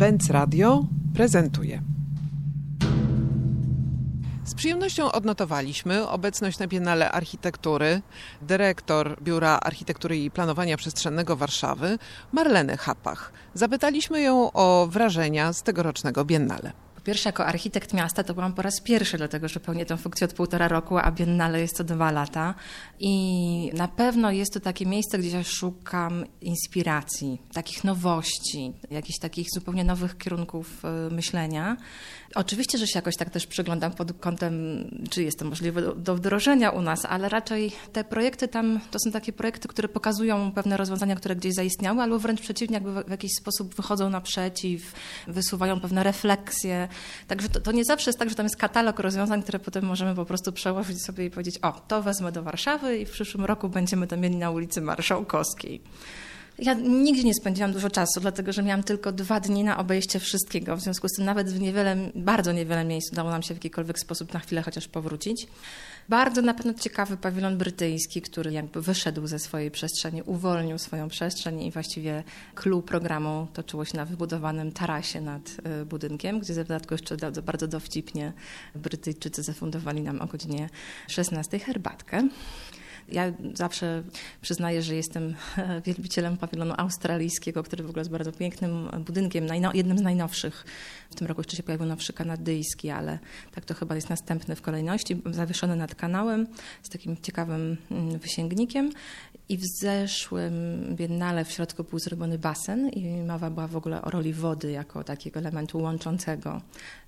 Benz Radio prezentuje. Z przyjemnością odnotowaliśmy obecność na Biennale Architektury dyrektor Biura Architektury i Planowania Przestrzennego Warszawy Marleny Hapach. Zapytaliśmy ją o wrażenia z tegorocznego Biennale. Po pierwsze, jako architekt miasta to byłam po raz pierwszy, dlatego że pełnię tę funkcję od półtora roku, a Biennale jest to dwa lata. I na pewno jest to takie miejsce, gdzie ja szukam inspiracji, takich nowości, jakichś takich zupełnie nowych kierunków y, myślenia. Oczywiście, że się jakoś tak też przyglądam pod kątem, czy jest to możliwe do, wdrożenia u nas, ale raczej te projekty tam to są takie projekty, które pokazują pewne rozwiązania, które gdzieś zaistniały, albo wręcz przeciwnie, jakby w jakiś sposób wychodzą naprzeciw, wysuwają pewne refleksje. Także to, to nie zawsze jest tak, że tam jest katalog rozwiązań, które potem możemy po prostu przełożyć sobie i powiedzieć: O, to wezmę do Warszawy i w przyszłym roku będziemy to mieli na ulicy Marszałkowskiej. Ja nigdzie nie spędziłam dużo czasu, dlatego że miałam tylko dwa dni na obejście wszystkiego. W związku z tym nawet w niewiele, bardzo niewiele miejsc udało nam się w jakikolwiek sposób na chwilę chociaż powrócić. Bardzo na pewno ciekawy pawilon brytyjski, który jakby wyszedł ze swojej przestrzeni, uwolnił swoją przestrzeń i właściwie clue programu toczyło się na wybudowanym tarasie nad y, budynkiem, gdzie w dodatku jeszcze bardzo dowcipnie Brytyjczycy zafundowali nam o godzinie 16 herbatkę. Ja zawsze przyznaję, że jestem wielbicielem pawilonu australijskiego, który w ogóle jest bardzo pięknym budynkiem, jednym z najnowszych. W tym roku jeszcze się pojawił nowszy kanadyjski, ale tak to chyba jest następny w kolejności, zawieszony nad kanałem z takim ciekawym mm, wysięgnikiem. I w zeszłym Biennale w środku był zrobiony basen i mowa była w ogóle o roli wody jako takiego elementu łączącego,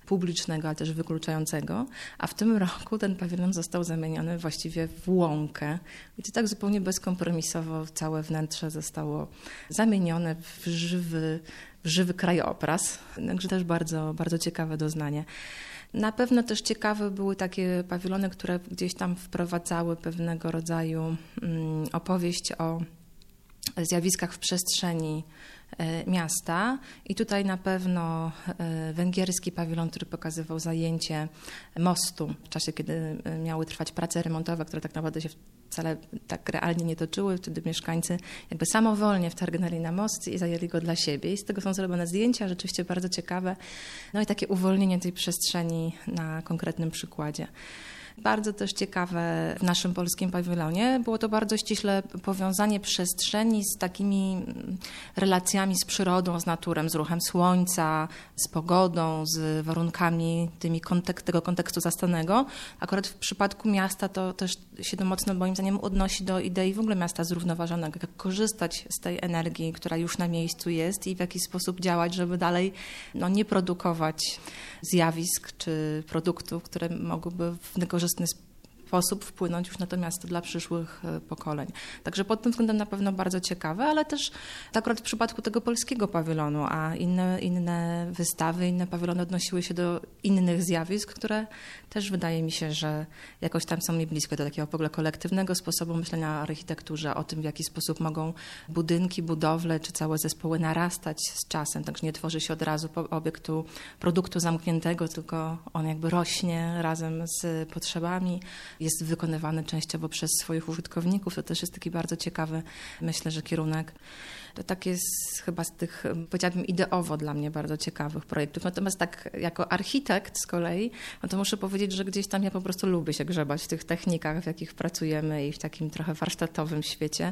publicznego, ale też wykluczającego. A w tym roku ten pawilon został zamieniony właściwie w łąkę. I to tak zupełnie bezkompromisowo całe wnętrze zostało zamienione w żywy, w żywy krajobraz. Także też bardzo, bardzo ciekawe doznanie. Na pewno też ciekawe były takie pawilony, które gdzieś tam wprowadzały pewnego rodzaju mm, opowieść o zjawiskach w przestrzeni e, miasta. I tutaj na pewno e, węgierski pawilon, który pokazywał zajęcie mostu w czasie, kiedy e, miały trwać prace remontowe, które tak naprawdę się wcale tak realnie nie toczyły. Wtedy mieszkańcy jakby samowolnie wtargnęli na most i zajęli go dla siebie. I z tego są zrobione zdjęcia, rzeczywiście bardzo ciekawe. No i takie uwolnienie tej przestrzeni na konkretnym przykładzie. Bardzo też ciekawe w naszym polskim pawilonie było to bardzo ściśle powiązanie przestrzeni z takimi mm, relacjami z przyrodą, z naturą, z ruchem słońca, z pogodą, z warunkami tymi kontek tego kontekstu zastanego. Akurat w przypadku miasta to też się to mocno moim zdaniem odnosi do idei w ogóle miasta zrównoważonego, jak korzystać z tej energii, która już na miejscu jest i w jaki sposób działać, żeby dalej no, nie produkować zjawisk czy produktów, które mogłyby w възможност не sposób wpłynąć już na to miasto dla przyszłych e, pokoleń. Także pod tym względem na pewno bardzo ciekawe, ale też akurat w przypadku tego polskiego pawilonu, a inne, inne wystawy, inne pawilony odnosiły się do innych zjawisk, które też wydaje mi się, że jakoś tam są mi bliskie do takiego w ogóle kolektywnego sposobu myślenia o architekturze, o tym w jaki sposób mogą budynki, budowle czy całe zespoły narastać z czasem. Także nie tworzy się od razu obiektu, produktu zamkniętego, tylko on jakby rośnie razem z potrzebami jest wykonywany częściowo przez swoich użytkowników. To też jest taki bardzo ciekawy, myślę, że kierunek. To tak jest chyba z tych, powiedziałabym, ideowo dla mnie bardzo ciekawych projektów. Natomiast tak jako architekt z kolei, no to muszę powiedzieć, że gdzieś tam ja po prostu lubię się grzebać w tych technikach, w jakich pracujemy i w takim trochę warsztatowym świecie.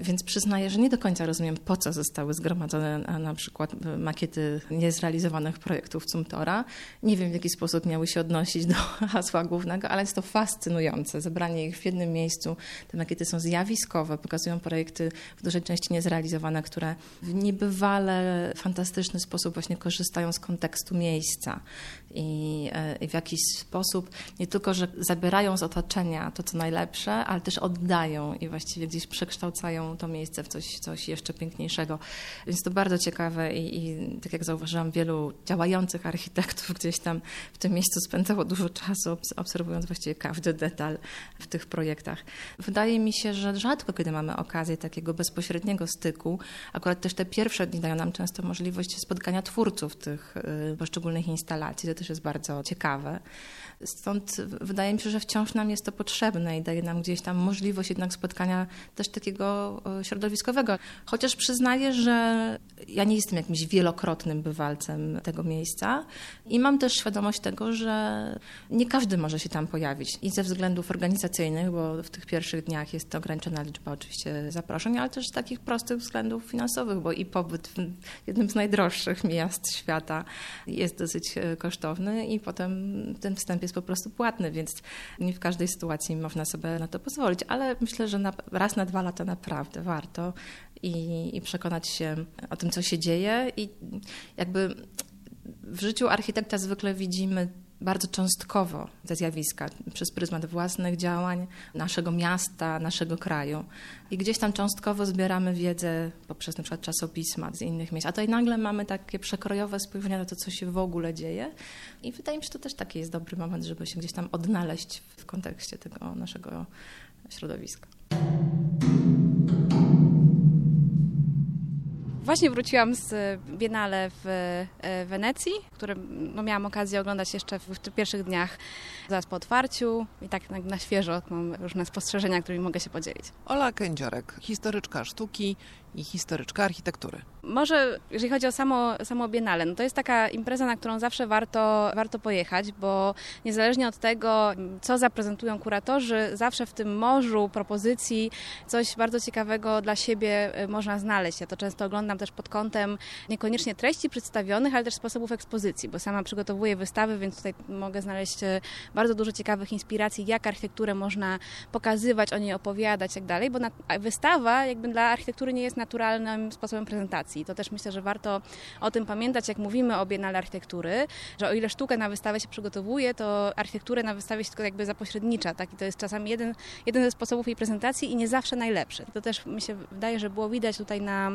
Więc przyznaję, że nie do końca rozumiem, po co zostały zgromadzone na, na przykład makiety niezrealizowanych projektów Cumtora. Nie wiem, w jaki sposób miały się odnosić do hasła głównego, ale jest to fascynujące. Zebranie ich w jednym miejscu. Te makiety są zjawiskowe, pokazują projekty w dużej części niezrealizowane, które w niebywale fantastyczny sposób właśnie korzystają z kontekstu miejsca i, e, i w jakiś sposób nie tylko, że zabierają z otoczenia to, co najlepsze, ale też oddają i właściwie gdzieś przekształcają to miejsce w coś, coś jeszcze piękniejszego. Więc to bardzo ciekawe i, i tak jak zauważyłam, wielu działających architektów gdzieś tam w tym miejscu spędzało dużo czasu, obserwując właściwie każdy detal w tych projektach. Wydaje mi się, że rzadko kiedy mamy okazję takiego bezpośredniego styku. Akurat też te pierwsze dni dają nam często możliwość spotkania twórców tych y, poszczególnych instalacji. To też jest bardzo ciekawe. Stąd wydaje mi się, że wciąż nam jest to potrzebne i daje nam gdzieś tam możliwość jednak spotkania też takiego y, środowiskowego. Chociaż przyznaję, że ja nie jestem jakimś wielokrotnym bywalcem tego miejsca i mam też świadomość tego, że nie każdy może się tam pojawić i ze względów organizacyjnych, bo w tych pierwszych dniach jest ograniczona liczba oczywiście zaproszeń, ale też z takich prostych względów finansowych, bo i pobyt w jednym z najdroższych miast świata jest dosyć e, kosztowny i potem ten wstęp jest po prostu płatny, więc nie w każdej sytuacji można sobie na to pozwolić, ale myślę, że na, raz na dwa lata naprawdę warto i, i przekonać się o tym, co się dzieje. I jakby w życiu architekta zwykle widzimy bardzo cząstkowo te zjawiska przez pryzmat własnych działań, naszego miasta, naszego kraju. I gdzieś tam cząstkowo zbieramy wiedzę poprzez na przykład czasopisma z innych miejsc. A tutaj nagle mamy takie przekrojowe spojrzenie na to, co się w ogóle dzieje. I wydaje mi się, że to też taki jest dobry moment, żeby się gdzieś tam odnaleźć w kontekście tego naszego środowiska. Właśnie wróciłam z Biennale w e, Wenecji, które no, miałam okazję oglądać jeszcze w, tych pierwszych dniach zaraz po otwarciu i tak na, na świeżo mam różne spostrzeżenia, którymi mogę się podzielić. Ola Kędziorek, historyczka sztuki i historyczka architektury. Może jeżeli chodzi o samo, samo Biennale, no to jest taka impreza, na którą zawsze warto, warto pojechać, bo niezależnie od tego, co zaprezentują kuratorzy, zawsze w tym morzu propozycji coś bardzo ciekawego dla siebie e, można znaleźć. Ja to często oglądam też pod kątem niekoniecznie treści przedstawionych, ale też sposobów ekspozycji, bo sama przygotowuję wystawy, więc tutaj mogę znaleźć e, bardzo dużo ciekawych inspiracji, jak architekturę można pokazywać, o niej opowiadać i tak dalej, bo wystawa jakby dla architektury nie jest naturalnym sposobem prezentacji. To też myślę, że warto o tym pamiętać, jak mówimy o Biennale Architektury, że o ile sztukę na wystawę się przygotowuje, to architekturę na wystawie się tylko jakby zapośrednicza, tak? I to jest czasami jeden, jeden ze sposobów jej prezentacji i nie zawsze najlepszy. To też mi się wydaje, że było widać tutaj na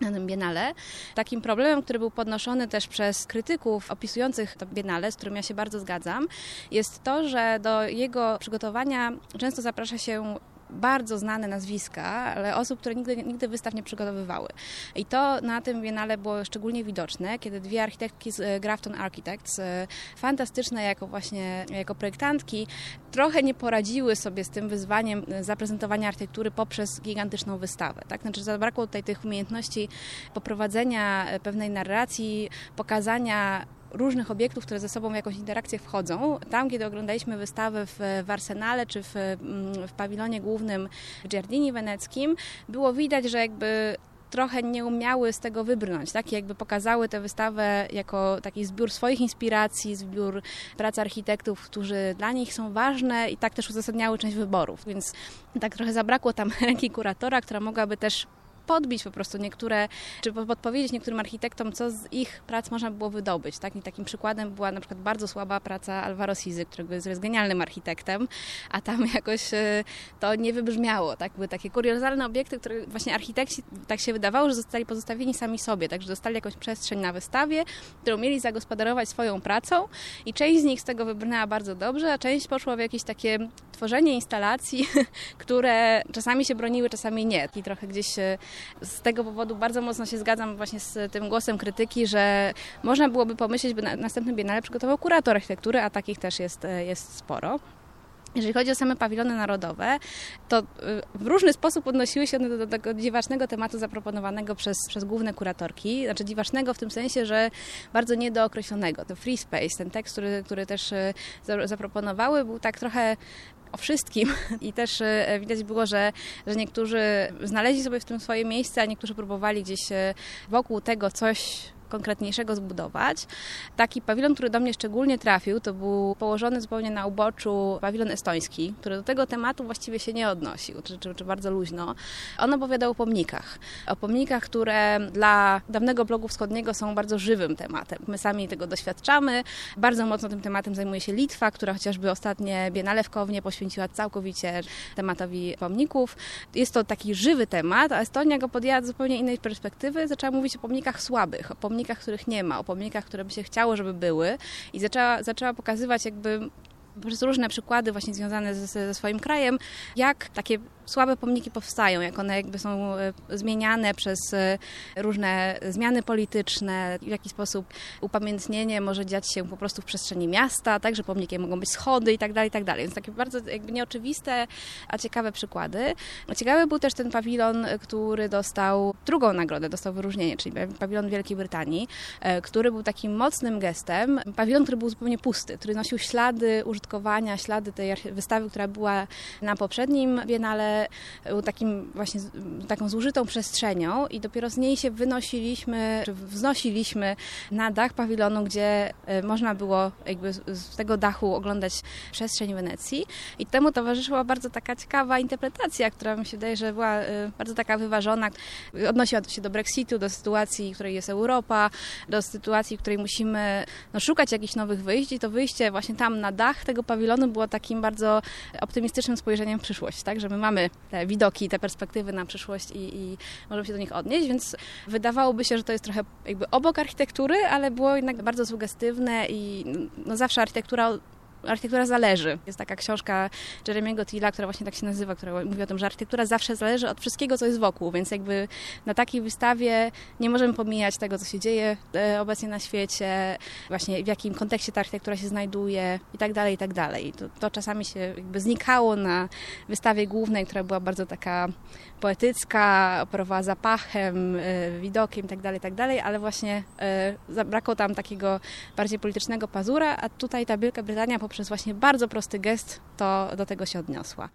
na tym Biennale. Takim problemem, który był podnoszony też przez krytyków opisujących to Biennale, z którym ja się bardzo zgadzam, jest to, że do jego przygotowania często zaprasza się bardzo znane nazwiska, ale osób, które nigdy, nigdy wystaw nie przygotowywały. I to na tym Biennale było szczególnie widoczne, kiedy dwie architektki z e, Grafton Architects, e, fantastyczne jako właśnie jako projektantki, trochę nie poradziły sobie z tym wyzwaniem e, zaprezentowania architektury poprzez gigantyczną wystawę. Tak? Znaczy zabrakło tutaj tych umiejętności poprowadzenia pewnej narracji, pokazania różnych obiektów, które ze sobą w jakąś interakcję wchodzą. Tam, kiedy oglądaliśmy wystawę w, w Arsenale czy w, mm, w pawilonie głównym w Giardini Weneckim, było widać, że jakby trochę nie umiały z tego wybrnąć, tak? jakby pokazały tę wystawę jako taki zbiór swoich inspiracji, zbiór prac architektów, którzy dla nich są ważne i tak też uzasadniały część wyborów, więc tak trochę zabrakło tam ręki kuratora, która mogłaby też podbić po prostu niektóre, czy podpowiedzieć niektórym architektom, co z ich prac można było wydobyć. Tak? I takim przykładem była na przykład bardzo słaba praca Alvaro Sizy, którego jest genialnym architektem, a tam jakoś e, to nie wybrzmiało. Tak? Były takie kuriozalne obiekty, które właśnie architekci tak się wydawało, że zostali pozostawieni sami sobie, także dostali jakąś przestrzeń na wystawie, którą mieli zagospodarować swoją pracą i część z nich z tego wybrnęła bardzo dobrze, a część poszła w jakieś takie tworzenie instalacji, które czasami się broniły, czasami nie. I trochę gdzieś e, z tego powodu bardzo mocno się zgadzam właśnie z tym głosem krytyki, że można byłoby pomyśleć, by na następnym Biennale przygotował kurator architektury, a takich też jest, e, jest sporo. Jeżeli chodzi o same pawilony narodowe, to y, w różny sposób odnosiły się one do, do tego dziwacznego tematu zaproponowanego przez, przez główne kuratorki. Znaczy dziwacznego w tym sensie, że bardzo niedookreślonego. To free space, ten tekst, który, który też y, zaproponowały, był tak trochę o wszystkim. I też e, widać było, że, że niektórzy znaleźli sobie w tym swoje miejsce, a niektórzy próbowali gdzieś e, wokół tego coś konkretniejszego zbudować. Taki pawilon, który do mnie szczególnie trafił, to był położony zupełnie na uboczu pawilon estoński, który do tego tematu właściwie się nie odnosił, czy, czy, czy bardzo luźno. On opowiadał o pomnikach. O pomnikach, które dla dawnego bloku wschodniego są bardzo żywym tematem. My sami tego doświadczamy. Bardzo mocno tym tematem zajmuje się Litwa, która chociażby ostatnie Biennale w Kownie poświęciła całkowicie tematowi pomników. Jest to taki żywy temat, a Estonia go podjęła z zupełnie innej perspektywy. Zaczęła mówić o pomnikach słabych, o pomnikach, których nie ma, o pomnikach, które by się chciało, żeby były. I zaczęła, zaczęła pokazywać jakby różne przykłady właśnie związane ze, ze swoim krajem, jak takie słabe pomniki powstają, jak one jakby są e, zmieniane przez e, różne zmiany polityczne, w jaki sposób upamiętnienie może dziać się po prostu w przestrzeni miasta, tak, że pomnikiem mogą być schody i tak dalej, i tak dalej. Więc takie bardzo jakby nieoczywiste, a ciekawe przykłady. Ciekawy był też ten pawilon, który dostał drugą nagrodę, dostał wyróżnienie, czyli pawilon Wielkiej Brytanii, e, który był takim mocnym gestem. Pawilon, który był zupełnie pusty, który nosił ślady użytkowania, ślady tej wystawy, która była na poprzednim Biennale, takim właśnie taką zużytą przestrzenią i dopiero z niej się wynosiliśmy, czy wznosiliśmy na dach pawilonu, gdzie e, można było jakby z tego dachu oglądać przestrzeń Wenecji i temu towarzyszyła bardzo taka ciekawa interpretacja, która mi się wydaje, że była e, bardzo taka wyważona. Odnosiła się do Brexitu, do sytuacji, w której jest Europa, do sytuacji, w której musimy no, szukać jakichś nowych wyjść i to wyjście właśnie tam na dach tego pawilonu było takim bardzo optymistycznym spojrzeniem w przyszłość, tak, że my mamy te widoki, te perspektywy na przyszłość i, i możemy się do nich odnieść, więc wydawałoby się, że to jest trochę jakby obok architektury, ale było jednak bardzo sugestywne i no zawsze architektura architektura zależy. Jest taka książka Jeremiego Tilla, która właśnie tak się nazywa, która mówi o tym, że architektura zawsze zależy od wszystkiego, co jest wokół, więc jakby na takiej wystawie nie możemy pomijać tego, co się dzieje e, obecnie na świecie, właśnie w jakim kontekście ta architektura się znajduje i tak dalej, i tak dalej. To, to czasami się jakby znikało na wystawie głównej, która była bardzo taka poetycka, operowała zapachem, e, widokiem i tak dalej, tak dalej, ale właśnie e, zabrakło tam takiego bardziej politycznego pazura, a tutaj ta Wielka Brytania poprzez właśnie bardzo prosty gest to do tego się odniosła.